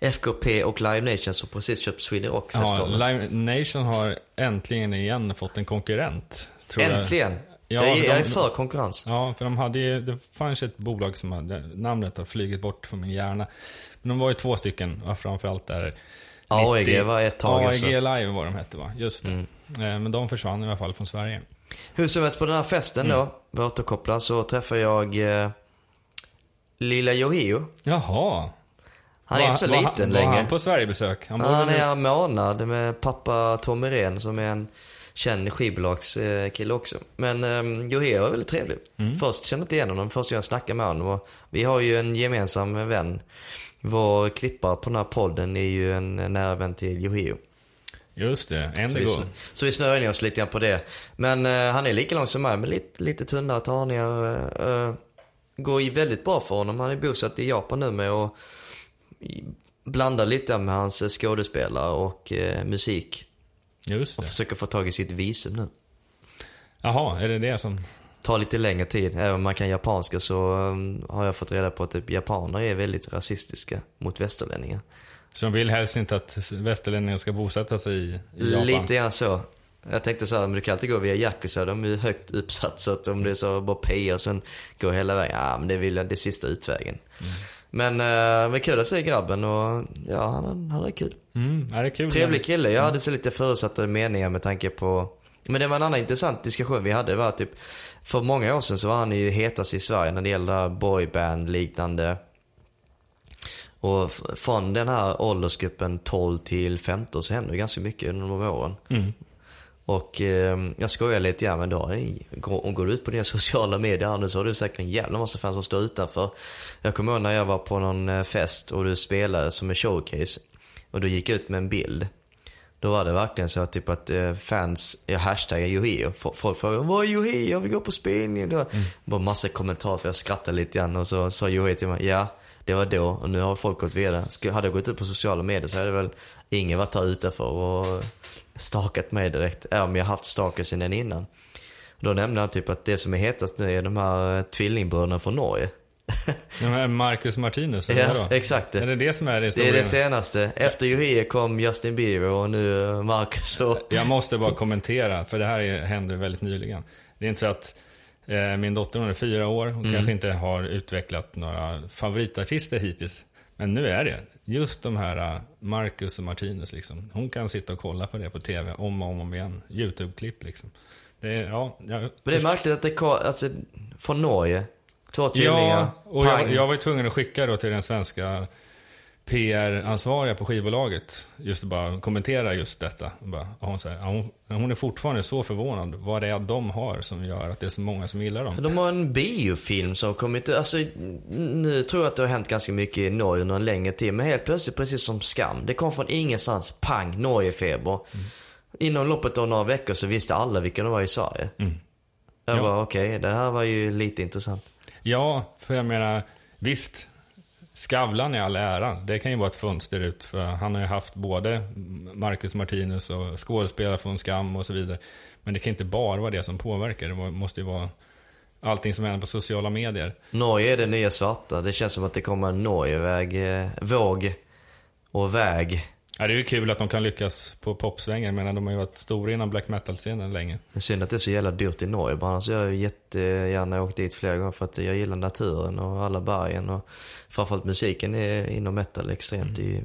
FKP och Live Nation som precis köpt Sweden Ja, Rock-festivalen. Live Nation har äntligen igen fått en konkurrent. Tror jag. Ja, jag, är- jag är för konkurrens. Ja, för de hade ju, det fanns ett bolag som hade, namnet har flugit bort från min hjärna. Men de var ju två stycken, och framförallt där AEG 90 var ett tag AEG alltså. Mm. Live var de hette va? Just det. Eh, Men de försvann i alla fall från Sverige. Hur som helst på den här festen Mm. då, vi återkopplar, så träffar jag eh, Lilla Yohio. Jaha. Han är Var- inte så var liten längre. Var han på Sverigebesök? Han, Han, är en månad med pappa Tommy Ren som är en känd skivbolagskille också. Men um, Yohio var väldigt trevlig. Mm. Först kände jag inte igen honom, först jag snackade med honom. Och vi har ju en gemensam vän. Vår klippare på den här podden är ju en nära vän till Yohio. Just det, Så vi, Endigo. så vi snöar in oss lite grann på det. Men eh, han är lika lång som mig, men lite, lite tunnare tarningar. Uh, går ju väldigt bra för honom. Han är bosatt i Japan nu med och blandar lite med hans skådespelare och musik. Just Och det. försöker få tag i sitt visum nu. Jaha, är det det som... Tar lite längre tid. Även om man kan japanska så um, har jag fått reda på att typ japaner är väldigt rasistiska mot västerlänningar. Som vill helst inte att västerlänningar ska bosätta sig i, i Japan? Lite grann så. Jag tänkte så här, men du kan alltid gå via Yakuza, de är ju högt uppsatt så att om det är så bara P och sen gå hela vägen, ja men det vill jag, det är sista utvägen. Mm. Men, eh, men kul att se grabben och ja, han, han är kul. Mm, är det kul? Trevlig kille. Jag hade så lite förutsatta meningar med tanke på men det var en annan intressant diskussion vi hade var typ För många år sedan så var han ju hetast i Sverige när det gällde boyband liknande Och från den här åldersgruppen 12 till 15 så hände det ganska mycket under de åren. Mm. Och eh, jag skojar lite grann men då, om går du ut på dina sociala medier här nu så har du säkert en jävla massa fans som står utanför. Jag kommer ihåg när jag var på någon eh, fest och du spelade som en showcase. Och du gick ut med en bild. Då var det verkligen så typ att eh, fans, jag hashtaggar Yohio. Folk frågade vad är Yohio? Vi går på spelning. Då. Bara massa kommentarer för jag skrattade lite grann och så sa Yohio till mig, ja det var då och nu har folk gått vidare. Hade jag gått ut på sociala medier så hade väl ingen varit här utanför och stakat mig direkt. Även om jag haft stalkers innan innan. Då nämnde han typ att det som är hetast nu är de här eh, tvillingbröderna från Norge. De här Marcus Martinus, eller Ja, vadå? exakt. Är det det som är det Det är historien? det senaste. Efter Yohio kom Justin Bieber och nu eh, Marcus och... Jag måste bara kommentera, för det här är- hände väldigt nyligen. Det är inte så att eh, min dotter, hon är fyra år, hon kanske inte har utvecklat några favoritartister hittills. Men nu är det. Just de här eh, Marcus och Martinus, liksom. hon kan sitta och kolla på det på tv om och om igen. YouTube-klipp liksom. Det är, ja, jag, Men det är märkligt att det kom, alltså, från Norge. Två tvillingar. Ja, och jag, jag var ju tvungen att skicka då till den svenska PR-ansvariga på skivbolaget. Just bara kommentera just detta. Bara, hon, säger, ja, hon, hon är fortfarande så förvånad vad det är de har som gör att det är så många som gillar dem. De har en biofilm som kommit Alltså, nu tror jag att det har hänt ganska mycket i Norge under en längre tid. Men helt plötsligt, precis som Skam. Det kom från ingenstans. Pang, Norgefeber. Mm. Inom loppet av några veckor så visste alla vilka de var i Sverige. Mm. Jag Ja. bara, okej, det här var ju lite intressant. Ja, för jag menar, visst. Skavlan i all ära, det kan ju vara ett fönster ut. För han har ju haft både Marcus Martinus och skådespelare från Skam och så vidare. Men det kan inte bara vara det som påverkar. Det måste ju vara allting som händer på sociala medier. Norge är det nya svarta. Det känns som att det kommer en Norgeväg, eh, våg och väg. Ja, det är ju kul att de kan lyckas på popsvängen. Men de har ju varit stora inom black metal-scenen länge. Synd att det är så jävla dyrt i Norge bara. Hade jag jättegärna åkt dit flera gånger för att jag gillar naturen och alla bergen och framförallt musiken är inom metal extremt. Ju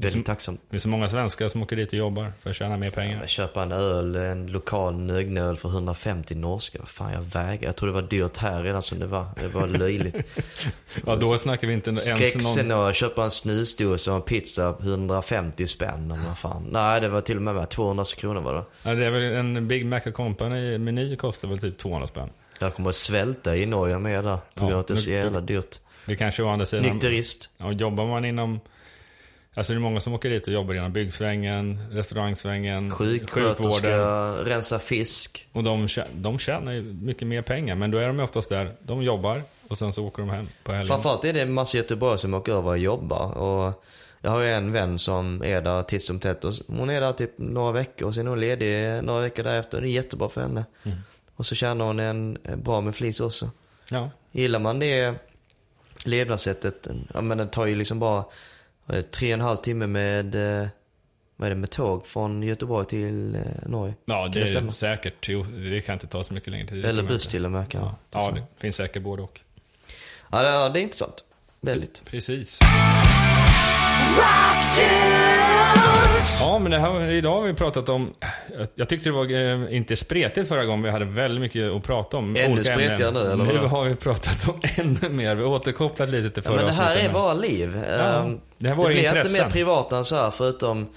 väldigt Som- tacksamt. Det är så många svenskar som åker dit och jobbar för att tjäna mer pengar. Men Köpa en öl, en lokal nögnöl för 150 norska. Vad fan jag vägrar. Jag tror det var dyrt här redan som det var. Det var löjligt. Ja, då snackar vi inte ens någon... Skräckscenario, köpa en snusdosa och en pizza 150 spänn vad fan. Nej det var till och med värt 200 kronor var det. Ja, det är väl en Big Mac Company-meny kostar väl typ 200 spänn. Jag kommer att svälta i Norge med där. På Ja, grund av att det är så jävla dyrt. Det kanske å andra sidan... Nykterist. Ja, jobbar man inom... Alltså det är många som åker dit och jobbar inom byggsvängen, restaurangsvängen, sjukvården. rensa fisk. Och de, de tjänar ju mycket mer pengar. Men då är de ju oftast där, de jobbar och sen så åker de hem på helgen. Framförallt är det en massa göteborgare som åker över och jobbar. Och jag har ju en vän som är där titt som tätt. Och hon är där typ några veckor och sen är hon ledig några veckor därefter. Det är jättebra för henne. Mm. Och så tjänar hon en, bra med flis också. Ja, Gillar man det levnadssättet, ja men det tar ju liksom bara tre och en halv timme med, eh, vad är det, med tåg från Göteborg till eh, Norge. ja det, det är säkert. Jo, det kan inte ta så mycket längre tid. Eller buss till och med kan Ja, ja det finns säkert både och. Ja, det, ja, det är intressant. Väldigt. Precis. Ja, men det här, idag har vi pratat om... Jag, tyckte det var eh, inte spretigt förra gången. Vi hade väldigt mycket att prata om. Ännu spretigare nu, eller Nu har vi pratat om ännu mer. Vi har återkopplat lite till Ja, förra men det här är våra liv. Ja, Ehm, det här det var blir inte mer privat än så här förutom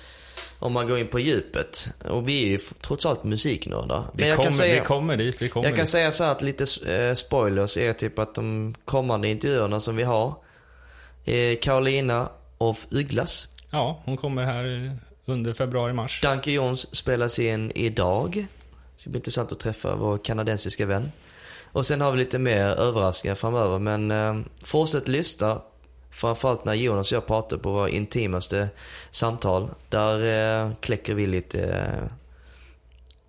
om man går in på djupet. Och vi är ju trots allt musiknördar. Vi, kommer, vi kommer dit, vi kommer Jag kan dit. säga så här att lite eh, spoilers är typ att de kommande intervjuerna som vi har. Eh, Carolina of Ugglas. Ja, hon kommer här under februari-mars. Danke Jones spelas in idag. Det ska bli intressant att träffa vår kanadensiska vän. Och sen har vi lite mer överraskningar framöver. Men eh, fortsätt lyssna. Framförallt när Jonas och jag pratar på våra intimaste samtal. Där eh, kläcker vi lite eh,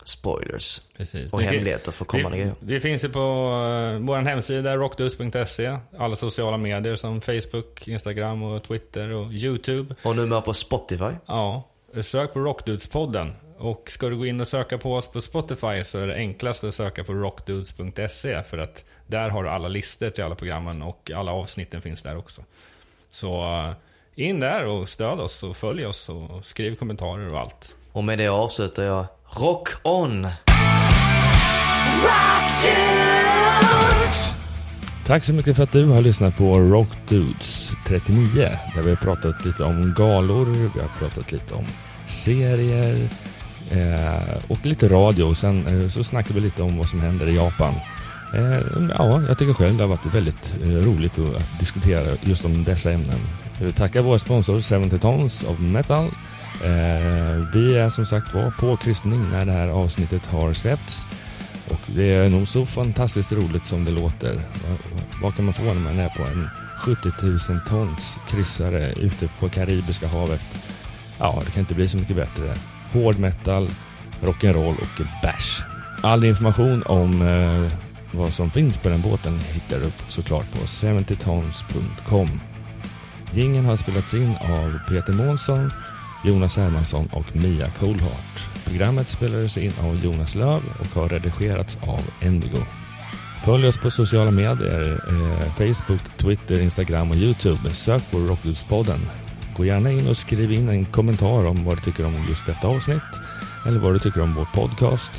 spoilers Precis. och Det hemligheter för kommande vi, grejer. vi finns ju på uh, vår hemsida, rockdus.se. Alla sociala medier som Facebook, Instagram och Twitter och YouTube. Och numera på Spotify. Ja, sök på Rockdudes-podden. Och ska du gå in och söka på oss på Spotify så är det enklast att söka på rockdudes.se för att där har du alla listor till alla programmen och alla avsnitten finns där också. Så eh, in där och stöd oss och följ oss och skriv kommentarer och allt. Och med det avslutar jag Rock On! Tack så mycket för att du har lyssnat på Rock Dudes 39 där vi har pratat lite om galor, vi har pratat lite om serier eh, och lite radio. Och sen eh, så snackar vi lite om vad som händer i Japan. Eh, ja, jag tycker själv det har varit väldigt eh, roligt att diskutera just om dessa ämnen. Vi tackar vår sponsor 70 Tons of Metal. Eh, vi är som sagt var på kryssning när det här avsnittet har släppts. Och det är nog så fantastiskt roligt som det låter. Vad kan man få när man är på en 70 000 tons kryssare ute på Karibiska havet? Ja, det kan inte bli så mycket bättre. Hård metal, rock'n'roll och bärs. All information om eh, vad som finns på den båten hittar du såklart på 70tons.com. Gingen har spelats in av Peter Månsson, Jonas Hermansson och Mia Coldheart. Programmet spelades in av Jonas Löv och har redigerats av Endigo. Följ oss på sociala medier, eh, Facebook, Twitter, Instagram och Youtube. Sök på Rockdudespodden. Gå gärna in och skriv in en kommentar om vad du tycker om just detta avsnitt eller vad du tycker om vår podcast.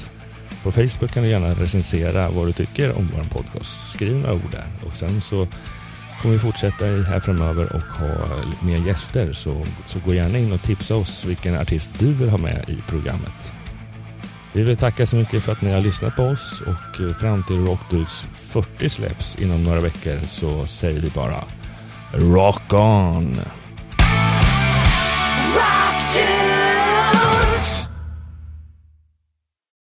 På Facebook kan du gärna recensera vad du tycker om vår podcast. Skriv några ord där och sen så kommer vi fortsätta här framöver och ha mer gäster. Så, så gå gärna in och tipsa oss vilken artist du vill ha med i programmet. Vi vill tacka så mycket för att ni har lyssnat på oss och fram till Rockdudes 40 släpps inom några veckor så säger vi bara Rock on!